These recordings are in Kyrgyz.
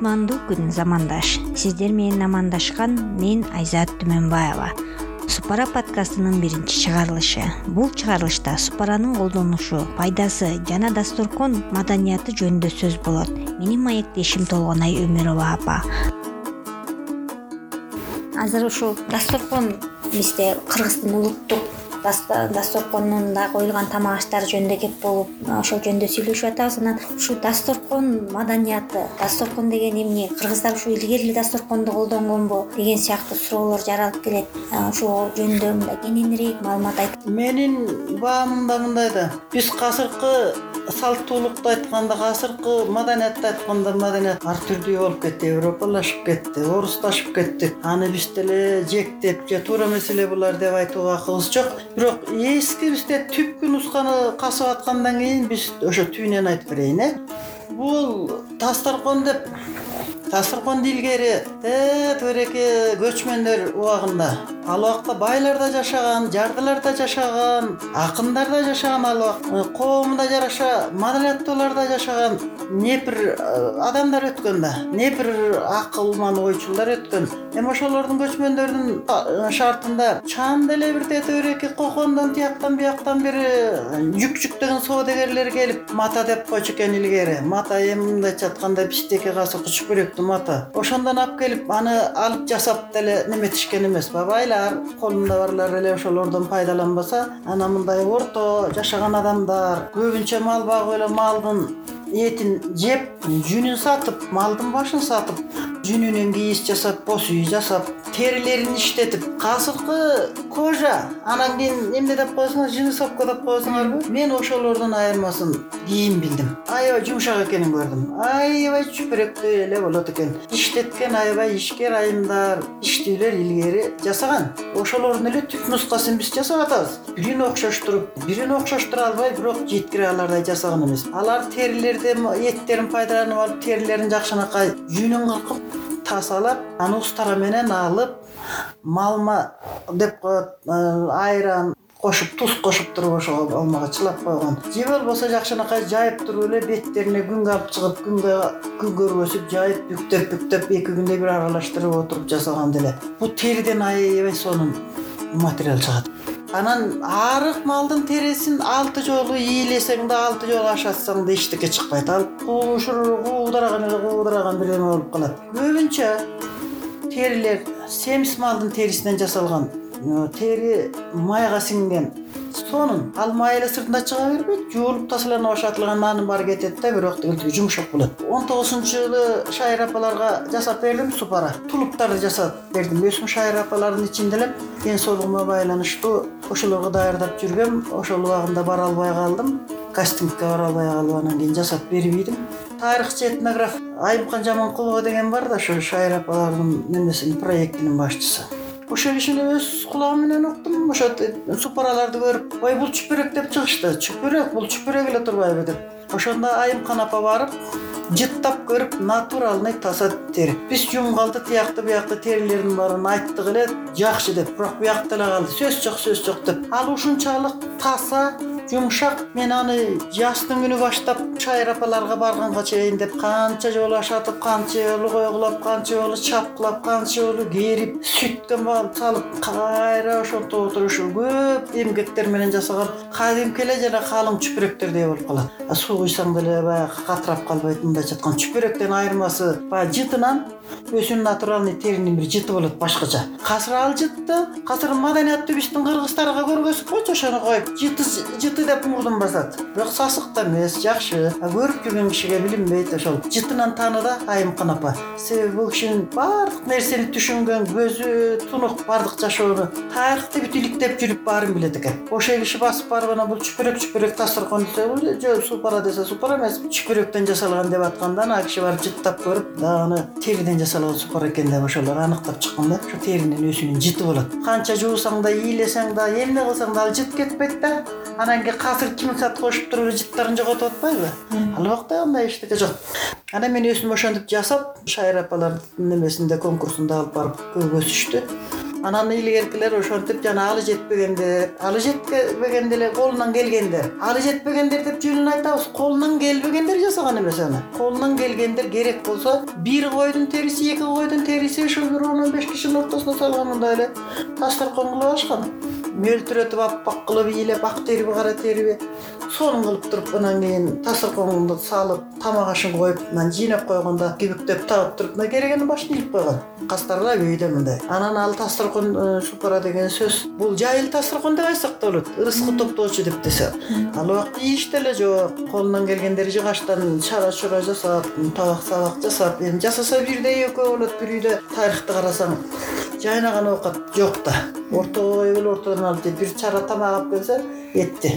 кутмандуу күн замандаш. Сиздер менен амандашкан мен айзат түмөнбаева. Супара подкастынын биринчи чыгарылышы. Бул чыгарылышта супаранын колдонушу пайдасы жана дасторкон маданияты жөнүндө сөз болот. Менин маектешим толгонай өмүрова апа. Азыр ушул дасторкон бизде кыргыздын улуттук дасторконунда коюлган тамак аштар жөнүндө кеп болуп ошол жөнүндө сүйлөшүп атабыз. Анан ушул дасторкон маданияты дасторкон деген эмне? Кыргыздар ушу илгери эле дасторконду колдонгонбу деген сыяктуу суроолор жаралып келет. Ошол жөнүндө мындай кененирээк маалымат айтып менин баамымда мындай да биз азыркы салттуулукту айтканда азыркы маданиятты айтканда маданият ар түрдүү болуп кетти европалашып кетти орусташып кеттик аны биз деле жектеп же туура эмес эле булар деп айтууга акыбыз жок бирок эски бизде түпкү нусканы касып аткандан кийин биз ошо түбүнөн айтып берейин э. Бул дасторкон деп дасторконду илгери тегереки көчмөндөр убагында. Ал убакта байлар да жашаган жардылар да жашаган акындар да жашаган ал убакт коомуна жараша маданияттуулар да жашаган непир э, адамдар өткөн да непир акылман ойчулдар өткөн. Эми ошолордун көчмөндөрдүн э, шартында чам деле бир тете береки кокондон тияктан бияктан бир жүк жүктөгөн соодагерлер келип мата деп койчу экен илгери. Мата эми мындайча айтканда биздики азыркы чүпүрөктүн ошондон алып келип аны алып жасап деле неметишкен эмес. Байлар колунда барлар эле ошолордон пайдаланбаса анан мындай орто жашаган адамдар көбүнчө мал багып эле малдын этин жеп жүнүн сатып малдын башын сатып жүнүнөн кийиз жасап боз үй жасап терилерин иштетип азыркы кожа. Анан кийин эмне деп коесуңар жизнесовка деп коесуңарбы мен ошолордун айырмасын кийин билдим. Аябай жумшак экенин көрдүм. Аябай чүпүрөктөй эле болот экен. Иштеткен аябай ишкер айымдар иштүүлөр илгери жасаган. Ошолордун эле түп нускасын биз жасап атабыз бирин окшоштуруп бирин окшоштура албай бирок жеткире алардай жасаган эмес. Алар терилер эттерин пайдаланып алып терилерин жакшынакай жүнүн кыркып тазалап аны устара менен алып малма деп коет э, айран кошуп туз кошуп туруп ошого алмага чылап койгон. Же болбосо жакшынакай жайып туруп эле беттерине күнгө алып чыгып күнгө күн көргөзүп жайып бүктөп бүктөп эки күндө бир аралаштырып отуруп жасаган деле. Бул териден аябай сонун материал чыгат анан арык малдын терисин алты жолу ийилесең да алты жолу ашатсаң да эчтеке чыкпайт. Ал кушур куудураган эле куудураган бирдеме болуп калат. Көбүнчө терилер семиз малдын терисинен жасалган. Тери майга сиңген сонун ал май эле сыртына чыга бербейт жуулуп тазаланып ашатылган анын баары кетет да бирок тигинтиги жумшак болот. Он тогузунчу жылы шайыр апаларга жасап бердим супара. Тулуптарды жасап бердим. Өзүм шайыр апалардын ичинде элем ден соолугума байланыштуу ошолорго даярдап жүргөм. Ошол убагында бара албай калдым. Кастингке бара албай калып анан кийин жасап бербейдим. Тарыхчы этнограф айымкан жаманкулова деген бар да ошо шайыр апалардын немесинин проектинин башчысы ошол кишини өз кулагым менен уктум. Ошо супараларды көрүп ой бул чүпүрөк деп чыгышты. Чүпүрөк бул чүпүрөк эле турбайбы деп. Ошондо айымкан апа барып жыттап көрүп натуральный таза тери. Биз жумгалды тиякты биякты терилердин баарын айттык эле жакшы деп. Бирок буякта эле калды. Сөз жок сөз жок деп. Ал ушунчалык таза жумшак мен аны жаздын күнү баштап шайыр апаларга барганга чейин деп канча жолу ашатып канча жолу койгулап канча жолу чапкылап канча жолу керип сүткө салып кайра ошентип отуруп ушул көп эмгектер менен жасаган. Кадимки эле жана калың чүпүрөктөрдөй болуп калат. Суу куйсаң деле баягы катырап калбайт мындайча айтканда чүпүрөктөн айырмасы баягы жытынан өзүнүн натуральный теринин бир жыты болот башкача. Азыр ал жытты азыр маданияттуу биздин кыргыздарга көргөзүп койчу ошону коюп. Жыты жыты деп мурдун басат. Бирок сасык да эмес жакшы көрүп жүргөн кишиге билинбейт ошол жытынан тааныды айымкан апа себеби бул кишинин баардык нерсени түшүнгөн көзү тунук баардык жашоону тарыхты бүт иликтеп жүрүп баарын билет экен. Ошол киши басып барып анан бул чүпүрөк чүпүрөк дасторкон десе жок супара десе супара эмес чүпүрөктөн жасалган деп атканда анан ал киши барып жыттап көрүп дагы териден жасалган супара экен деп ошолор аныктап чыккан да ошо теринин өзүнүн жыты болот. Канча жуусаң да ийилесең да эмне кылсаң да ал жыт кетпейт да анан кийин азыр кимикат кошуп туруп эле жыттарын жоготуп атпайбы? Ал убакта андай эчтеке жок. Анан мен өзүм ошентип жасап шайыр апалардын немесинде конкурсунда алып барып көргөзүштү анан илгеркилер ошентип жана алы жетпегендер алы жетпеген деле колунан келгендер алы жетпегендер деп жөнүн айтабыз. Колунан келбегендер жасаган эмес аны. Колунан келгендер керек болсо бир койдун териси эки койдун териси ошо бир он он беш кишинин ортосуна салган мындай эле. Дасторкон кылып алышкан мөлтүрөтүп аппак кылып ыйлап ак териби кара териби сонун кылып туруп анан кийин дасторконду салып тамак ашын коюп анан жыйнап койгондо кибиктеп тагып туруп мына керегенин башын ийип койгон. Кастарлар өйдө мындай. Анан ал дасторкон э, супара деген сөз бул жайыл дасторкон деп айтсак да болот ырыскы топтоочу деп десе. Ал убакта ийиш деле жок. Колунан келгендер жыгачтан чара чура жасап табак сабак жасап эми жасаса бирдей экөө болот бир үйдө тарыхты карасаң жайнаган оокат жок да. Ортой эле ортодон алып бир чара тамак алып келсе этти.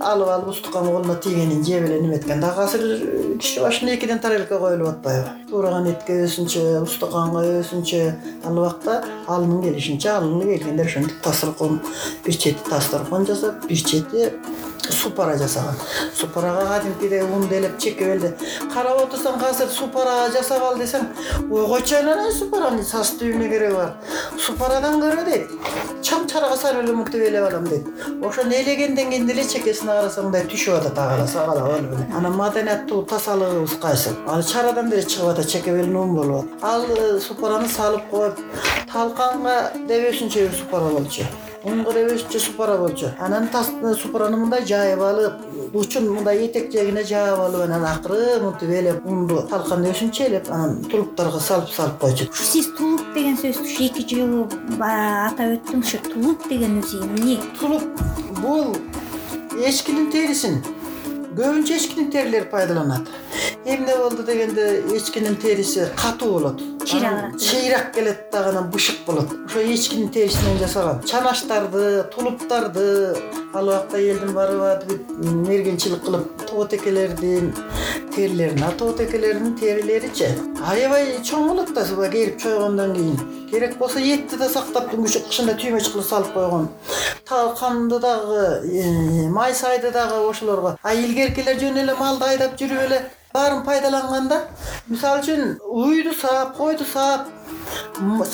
Алып алып устукан колуна тийгенин жеп эле неметкен дагы азыр киши башына экиден тарелка коюлуп атпайбы. Туураган этке өзүнчө устуканга өзүнчө ал убакта алынын келишинче алыны келгендер ошентип дасторкон бир чети дасторкон жасап бир чети супара жасаган. Супарага кадимкидей ун делеп чекеп элди карап отурсаң азыр супара жасап ал десең ой койчу айланайын супаранын составы эмне кереги бар. Супарадан көрө дейт. Чоң чарага салып эле мынтип ээлеп алам дейт. Ошону ээлегенден кийин деле чекесине карасаң мындай түшүп атат ага эле сабалап алып эле анан маданияттуу тазалыгыбыз кайсы? Ал чарадан деле чыгып атат чекеп эле ун болуп атат. Ал э, супараны салып коюп талканга деп өзүнчө бир супара болчу унга деп өзүнчө супара болчу. Анан супараны мындай жайып алып учун мындай этек жегине жаап алып анан акырын мынтип ээлеп унду талканды өзүнчө ээлеп анан тулуптарга салып салып койчу. Сиз тулуп деген сөздү ушу эки жолу баягы атап өттүңүз ушу тулуп деген өзү эмне? Тулуп бул эчкинин терисин. Көбүнчө эчкинин терилери пайдаланат. Эмне болду дегенде эчкинин териси катуу болот Чыйрагыраак. чыйрак келет дагы анан бышык болот. Ошо эчкинин терисинен жасаган. Чанаштарды тулуптарды ал убакта элдин баары бүт мергенчилик кылып тоотекелердин терилерин а тоотекелердин терилеричи аябай чоң болот да керип чойгондон кийин. Керек болсо этти да сактап кышында түймөч кылып салып койгон. Талканды дагы э, май сайды дагы ошолорго. А илгеркилер жөн эле малды айдап жүрүп эле баарын пайдаланганда мисалы үчүн уйду саап койду саап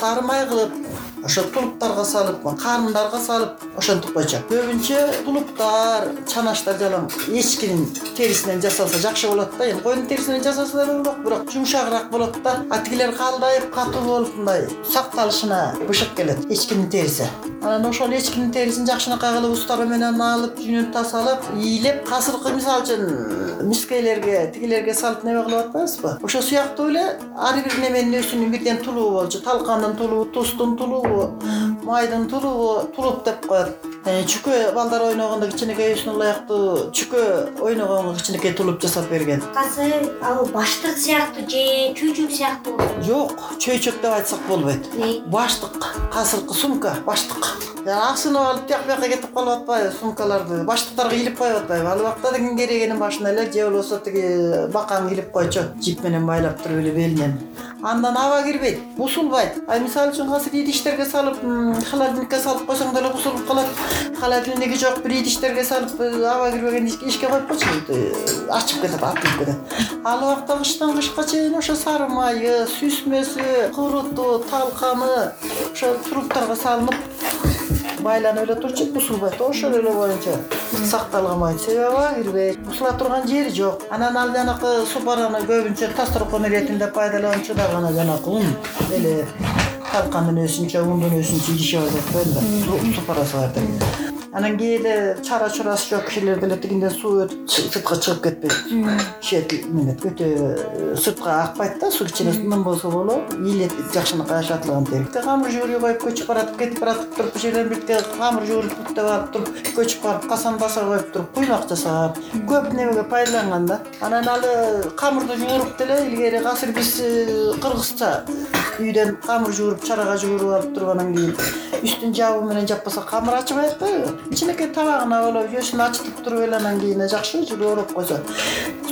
сары май кылып ошо тулуптарга салып карындарга салып ошентип койчу. Көбүнчө тулуптар чанаштар жалаң эчкинин терисинен жасалса жакшы болот да. Эми койдун терисинен жасаса да болот бирок жумшагыраак болот да. А тигилер калдайып катуу болуп мындай сакталышына бышык келет эчкинин териси. Анан ошол эчкинин терисин жакшынакай кылып устары менен алып жүнүн тазалап ийилеп азыркы мисалы үчүн мискейлерге тигилерге салып неме кылып атпайбызбы ошол сыяктуу эле ар бир неменин өзүнүн бирден тулугу болчу. Талкандын тулугу туздун майдын тулугу тулуп деп коет чүкө балдар ойногондо кичинекей өзүнө ылайыктуу чүкө ойногонго кичинекей тулуп жасап берген. Касы ал баштык сыяктуу же чөйчөк сыяктуу жок чөйчөк деп айтсак болбойт. Эмне? баштык азыркы сумка баштык. Асынып алып тияк бияка кетип калып атпайбы сумкаларды баштыктарга илип коюп атпайбы. Ал убакта деген керегенин башына эле же болбосо тиги бакаң илип койчу жип менен байлап туруп эле белинен андан аба кирбейт бузулбайт а мисалы үчүн азыр идиштерге салып холодильникке салып койсоң деле бузулуп калат холодильниги жок бир идиштерге салып э, аба кирбеген эшикке коюп койчу э, ачып кетет атылып кетет. Ал убакта кыштан кышка чейин ошо сары майы сүзмөсү куруту талканы ошо труптарга салынып байланып эле турчу бузулбайт ошол эле боюнча сакталган майы себеби аба кирбейт бузула турган жери жок. Анан ал жанакы супараны көбүнчө дасторкон иретинде пайдаланчу дагы анан жанакы ун эле талкандын өзүнчө ундун өзүнчө идиши бар деп коелу супарасы бар деп анан кээде чара чурасы жок кишилер деле тигинден суу өтүп сыртка чыгып кетпейт. Шет өтө э, сыртка акпайт да суу кичине ным болсо болот ийилет жакшынакай ашатылган терикте камыр жуурий коюп көчүп баратып кетип баратып туруп бир жерден бирке камыр жууруп бүктөп алып туруп көчүп барып касан баса коюп туруп куймак жасап көп немеге пайдаланган да. Анан ал камырды жууруп деле илгери азыр биз э, кыргызча үйдөн камыр жууруп чарага жууруп алып туруп анан кийин үстүн жабыгы менен жаппасак камыр ачыбай атпайбы кичинекей табагына болуп жөөсүн ачытып туруп эле анан кийин жакшы жылуу ороп койсо.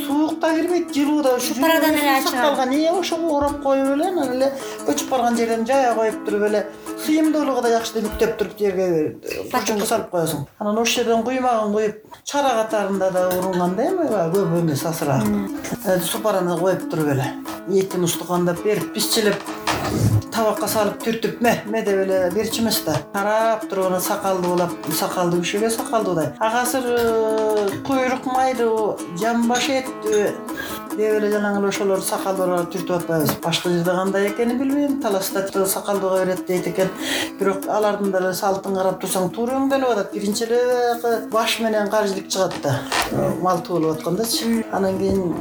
Суук да кирбейт жылуу да ушу Супарадан эле сакталган ээ ошого ороп коюп эле анан эле көчүп барган жерден жая коюп туруп эле сыйымдуулугу да жакшы бүктөп туруп жерге курчунга салып коесуң. Анан ошол жерден куймагын куюп чара катарында да урунган да эми баягы көп эмес азыраак Э, супараны коюп туруп эле. Этин устукандап берип бизчилеп табакка салып түртүп ме ме деп эле берчү эмес да. Карап туруп анан сакалды булап сакалдуу кишиге сакалдуудай ак азыр э, куйрук майдыбы жамбаш эттүбү деп эле жанагы эле ошолор сакалдууларды түртүп атпайбыз. Башка жерде кандай экенин билбейм таласта сакалдууга берет дейт экен. Бирок алардын деле салтын карап турсаң туура өңдөлүп атат биринчи эле баягы баш менен каржылык чыгат да. Малтуу болуп аткандачы. Анан кийин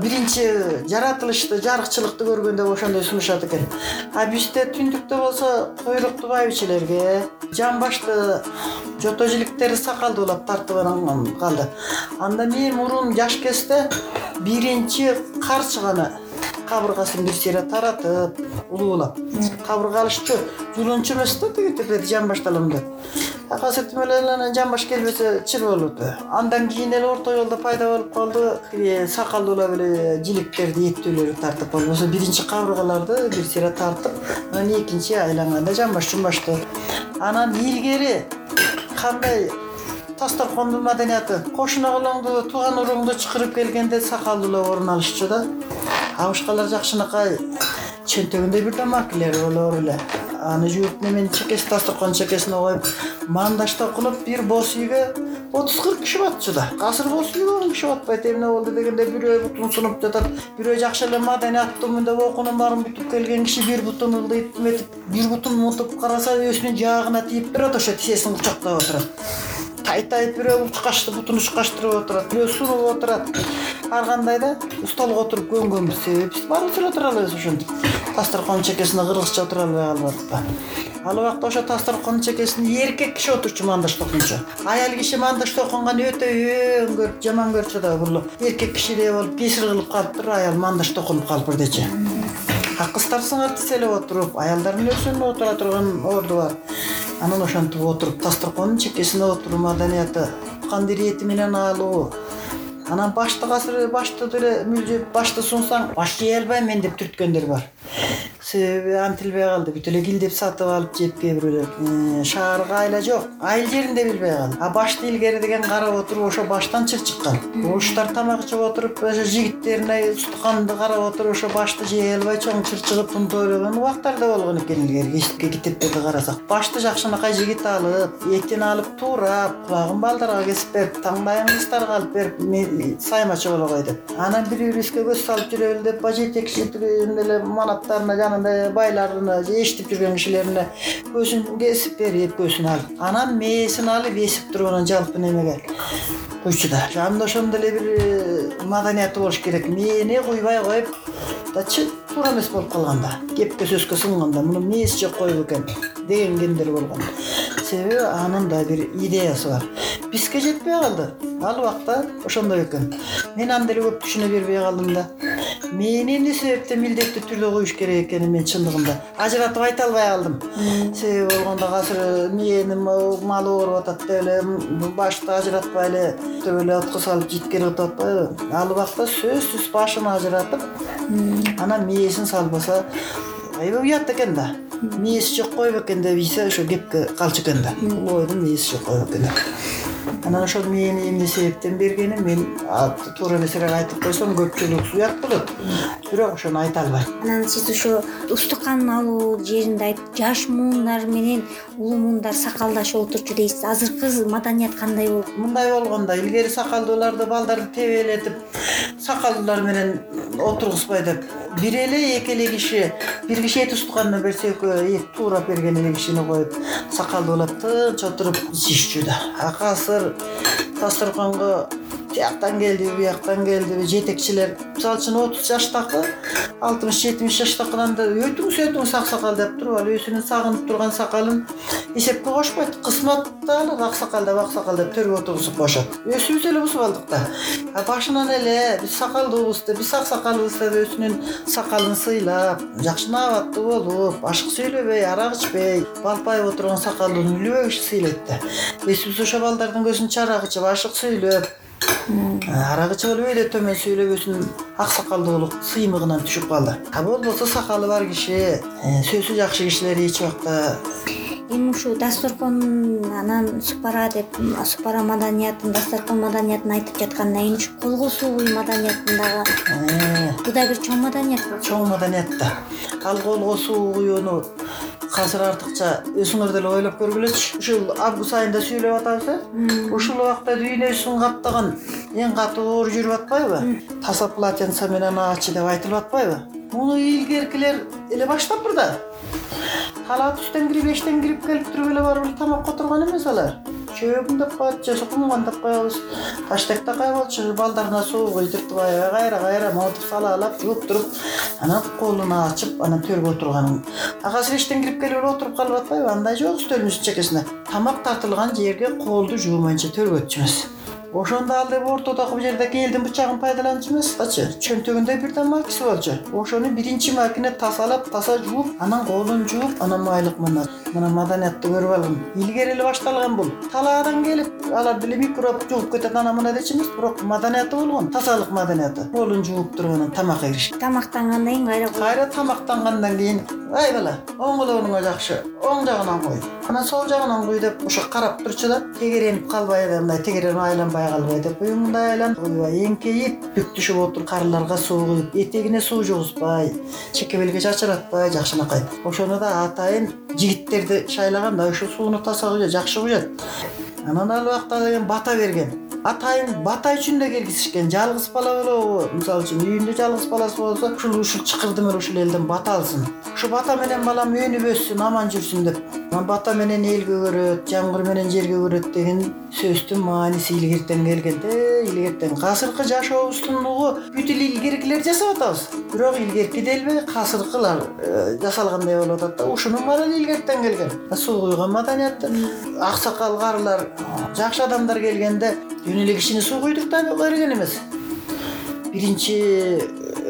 биринчи жаратылышты жарыкчылыкты көргөндө ошондой сунушат экен а бизде түндүктө болсо куйрукту байбичелерге жамбашты жото жиликтерди сакалдуулап тартып анан калды. Анда мен мурун жаш кезде биринчи карчыганы кабыргасын бир сыйра таратып улуулап. Кабырга алышчу жулунчу эмес да тиги тирдеди жамбашты алам деп азыр тим эле анан жамбаш келбесе чыр атпайбы андан кийин эле орто жолдо пайда болуп калды. Сакалдуулап эле жиликтерди эттүүлөрдү тартып болбосо биринчи кабыргаларды бир сыйра тартып анан экинчи айланганда жамбаш жумбашты анан илгери кандай дасторкондун маданияты? Кошуна кулуңду тууган уруңду чакырып келгенде сакалдуулап орун алышчу да абышкалар жакшынакай чөнтөгүндө бир дамакилер болор эле аны жууп неменин чекеси дасторкондун чекесине коюп мандашта кылып бир боз үйгө отуз кырк киши батчу да. Азыр боз үйгө он киши батпайт эмне болду дегенде бирөө бутун сунуп жатат. Бирөө жакшы эле маданияттуу мындай окуунун баарын бүтүп келген киши бир бутун ылдыйт эметип бир бутун мынтип караса өзүнүн жаагына тийип турат ошо тизесин кучактап отурат тайтайып бирөө учкачты бутун учкачтырып отурат бирөө сунуп отурат. Ар кандай да отуруп көнгөнбүз биз баарыбыз эле отура албайбыз ошентип дасторкондун чекесине кыргызча отура албай калып атыппы ал убакта ошо дасторкондун чекесине эркек киши отурчу мандаш токунчу аял киши мандаш токунган өтө көрүп жаман көрчү да бул эркек кишидей болуп кесир кылып калыптыр аял мандаш токунуп калып бирдечи а кыздар сыңар тизелеп отуруп аялдардын өзүнүн отура турган орду бар анан ошентип отуруп дасторкондун чекесине отуруу маданияты кандыр эти менен алуу. Анан башты азыр башты деле мүлжүп башты сунсаң баш жей албайм мен деп түрткөндөр бар себеби антилбей калды. Бүт эле килдеп сатып алып жеп кээ бирөөлөр шаарга айла жок. Айыл жерин да билбей калды. А башты илгери деген карап отуруп ошо баштан чыр чыккан. Орустар тамак жеп отуруп ошо жигиттерине устуканды карап отуруп ошо башты жей албай чоң чыр чыгып ойлогон убактар да болгон экен илгери китептерди карасак. Башты жакшынакай жигит алып этин алып туурап кулагын балдарга кесип берип таңдайын кыздарга алып берип саймачы боло деп анан бири бирибизге көз салып жүрөлү деп баягы жетекчи эмне эле манаттарына байларына же эшитип жүргөн кишилерине көзүн кесип берип көзүн алып анан мээсин алып эсип туруп анан жалпы немеге? Куйчу да ошондой эле бир э, маданияты болуш керек. Мээни куйбай коюп дачы туура эмес болуп калган да. Кепке сөзгө сынганда муну мээси жок коюп экен деген кемдер болгон. Себеби анын да бир идеясы бар. Бизге жетпей калды. Ал убакта ошондой экен. Мен аны деле көп түшүнө бербей калдым да мээни эмне себептен милдеттүү түрдө куюш керек экенин мен чындыгында ажыратып айта албай калдым себеби болгондо азыр мээнин малы ооруп атат деп эле башты ажыратпай эле деп эле отко салып житкери кылып атпайбы ал убакта сөзсүз башын ажыратып анан мээсин салбаса аябай уят экен да. Мээси жок коюп экен деп ийсе ошо кепке калчу экен да. Ойдун мээси жок коюп экен. деп анан ошол мээни эмне себептен бергенин мен туура эмесирээк айтып койсом көпчүлүк уят болот. Бирок ошону айта албайм. Анан сиз ошо устукан алуу жеринде айтып жаш муундар менен улуу муундар сакалдашып отурчу дейсиз. Азыркы маданият кандай болуп? Мындай болгон да илгери сакалдууларды балдарды тебелетип сакалдуулар менен отургузбай деп бир эле эки эле киши бир киши эт устуканына берсе экөө эт туурап берген эле кишини коюп сакалдуулап тынч отуруп ичишчү да. Азыр дасторконго тияктан келдиби бияктан келдиби жетекчилер мисалы үчүн отуз жаштакы алтымыш жетимиш жаштакынан да өтүңүз өтүңүз аксакал деп туруп ал өзүнүн сагынып турган сакалын эсепке кошпойт кызмат да алат аксакал деп аксакал деп төргө отургузуп коюшат. Өзүбүз эле бузуп алдык да. А башынан эле биз сакалдуубуз деп биз аксакалбыз деп өзүнүн сакалын сыйлап жакшы наабаттуу болуп ашык сүйлөбөй арак ичпей балпайып отурган сакалдууну үлбөй киши сыйлайт да. Өзүбүз ошо балдардын көзүнчө арак ичип ашык сүйлөп арак ичип эле төмөн сүйлөп өзүнүн аксакалдуулук сыймыгынан түшүп калды. А болбосо сакалы бар киши э, сөзү жакшы кишилер эч убакта эми ушул дасторкон анан супара деп супара маданиятын дасторкон маданиятын айтып жаткандан кийин ушу колго суугуй маданиятын дагы Э, бул да бир чоң маданият чоң маданият да. Ал колго суу куюуну азыр артыкча өзүңөр деле ойлоп көргүлөчү ушул август айында сүйлөп атабыз э ушул убакта дүйнөсүн каптаган эң катуу оор жүрүп атпайбы? Таза полотенце менен ачы деп айтылып атпайбы муну илгеркилер эле баштаппыр да талаа түстөн кирип эчтен кирип келип туруп эле барып эле тамакка отурган эмес алар чөбүм деп коет же кумган деп коебуз таштек такай болчу балдарына суу куйдуртуп аябай кайра кайра могутуп салаалап жууп туруп анан колун ачып анан төргө отурган а азыр эчтен кирип келип эле отуруп калып атпайбы андай жок үстөлүбүздүн чекесине тамак тартылган жерге колду жуумайынча төргөчү эмес ошондо ал эми ортодогу бул жердеги элдин бычагын пайдаланчу эмес дачы чөнтөгүндө бирден макиси болчу. Ошону биринчи макине тазалап таза жууп анан колун жууп анан майлык менен мына маданиятты көрүп алгын илгери эле башталган бул. Талаадан келип алар деле микроб жугуп кетет ана мына дечи эмес бирок маданияты болгон тазалык маданияты. Колун жууп туруп анан тамак ээриш. Тамактангандан кийин кайра кайра тамактангандан кийин ай бала оң колоңуңа жакшы оң жагынан куй анан сол жагынан куй деп ошо карап турчу да тегеренип калбай эле мындай тегеренип айланбай мындай куйбай эңкейип бүк түшүп отуруп карыларга суу куюп этегине суу жугузбай чекебелге чачыратпай жакшынакай. Ошону да атайын жигиттерди шайлаганда ушул сууну таза жакшы куят анан ал убакта деген бата берген. Атайын бата үчүн да киргизишкен. Жалгыз бала болобу. Мисалы үчүн үйүндө жалгыз баласы болсо ушул ушул чыкырды менен ушул элден бата алсын. Ушу бата менен балам өнүп өссүн аман жүрсүн деп бата менен эл көгөрөт жамгыр менен жер көгөрөт деген сөздүн мааниси илгертен келген да илгертен. Азыркы жашообуздун угу бүт эле илгеркилер жасап атабыз бирок илгерки делбей азыркылар э, жасалгандай болуп атат да. Ушунун баары эле илгертен келген. Суу куйган маданияты аксакал карылар жакшы адамдар келгенде жөн эле кишини суу куйдук да берген эмес. Биринчи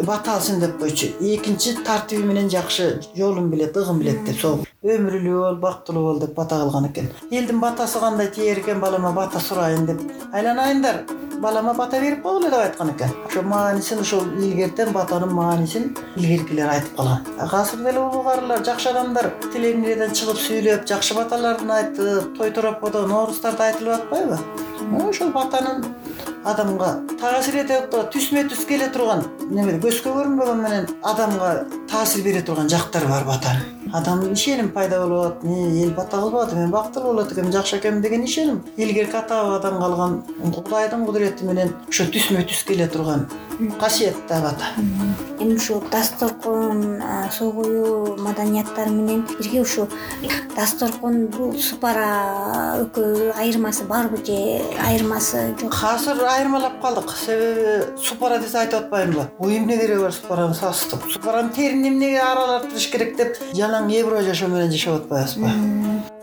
бата алсын деп койчу. Экинчи тартиби менен жакшы жолун билет ыгын билет деп сол өмүрлүү бол бактылуу бол деп бата кылган экен. Элдин батасы кандай тиер экен балама бата сурайын деп айланайындар. Балама бата берип койгула деп айткан экен. Ошо маанисин ошол илгертен батанын маанисин илгеркилер айтып калган. Азыр деле улуу карылар жакшы адамдар телевидениеден чыгып сүйлөп жакшы баталарын айтып той тороподо нооруздарда айтылып атпайбы? Ошол батанын адамга таасир эте тура түзмө түз келе турган неме көзгө көрүнбөгөн менен адамга таасир бере турган жактары бар батанын адам ишеним пайда болуп атат не эл бата кылбады мен бактылуу болот экенмин жакшы экенмин деген ишеним илгерки ата бабадан калган кудайдын кудурети менен ошо түзмө түз келе турган касиет да бата. Эми ушу дасторкон суу куюу маданияттары менен бирге ушу дасторкон бул супара экөө айырмасы барбы же айырмасы жок. Азыр айырмалап калдык. Себеби супара десе айтып атпаймынбы ой эмне кереги бар супараны сасытып супаранын терин эмнеге аралаштырыш керек? деп жалаң эбро жашоо менен жашап атпайбызбы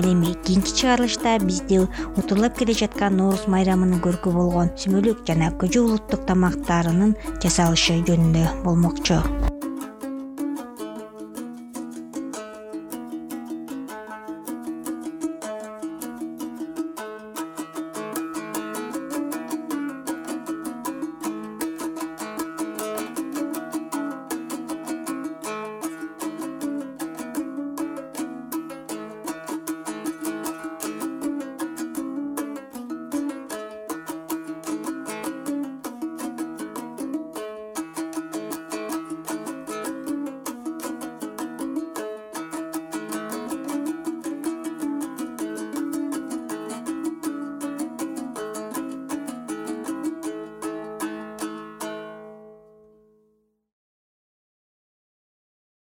ал эми кийинки чыгарылышта бизди утурлап келе жаткан нооруз майрамынын көркү болгон сүмөлүк жана көжө улуттук тамактарынын жасалышы жөнүндө болмокчу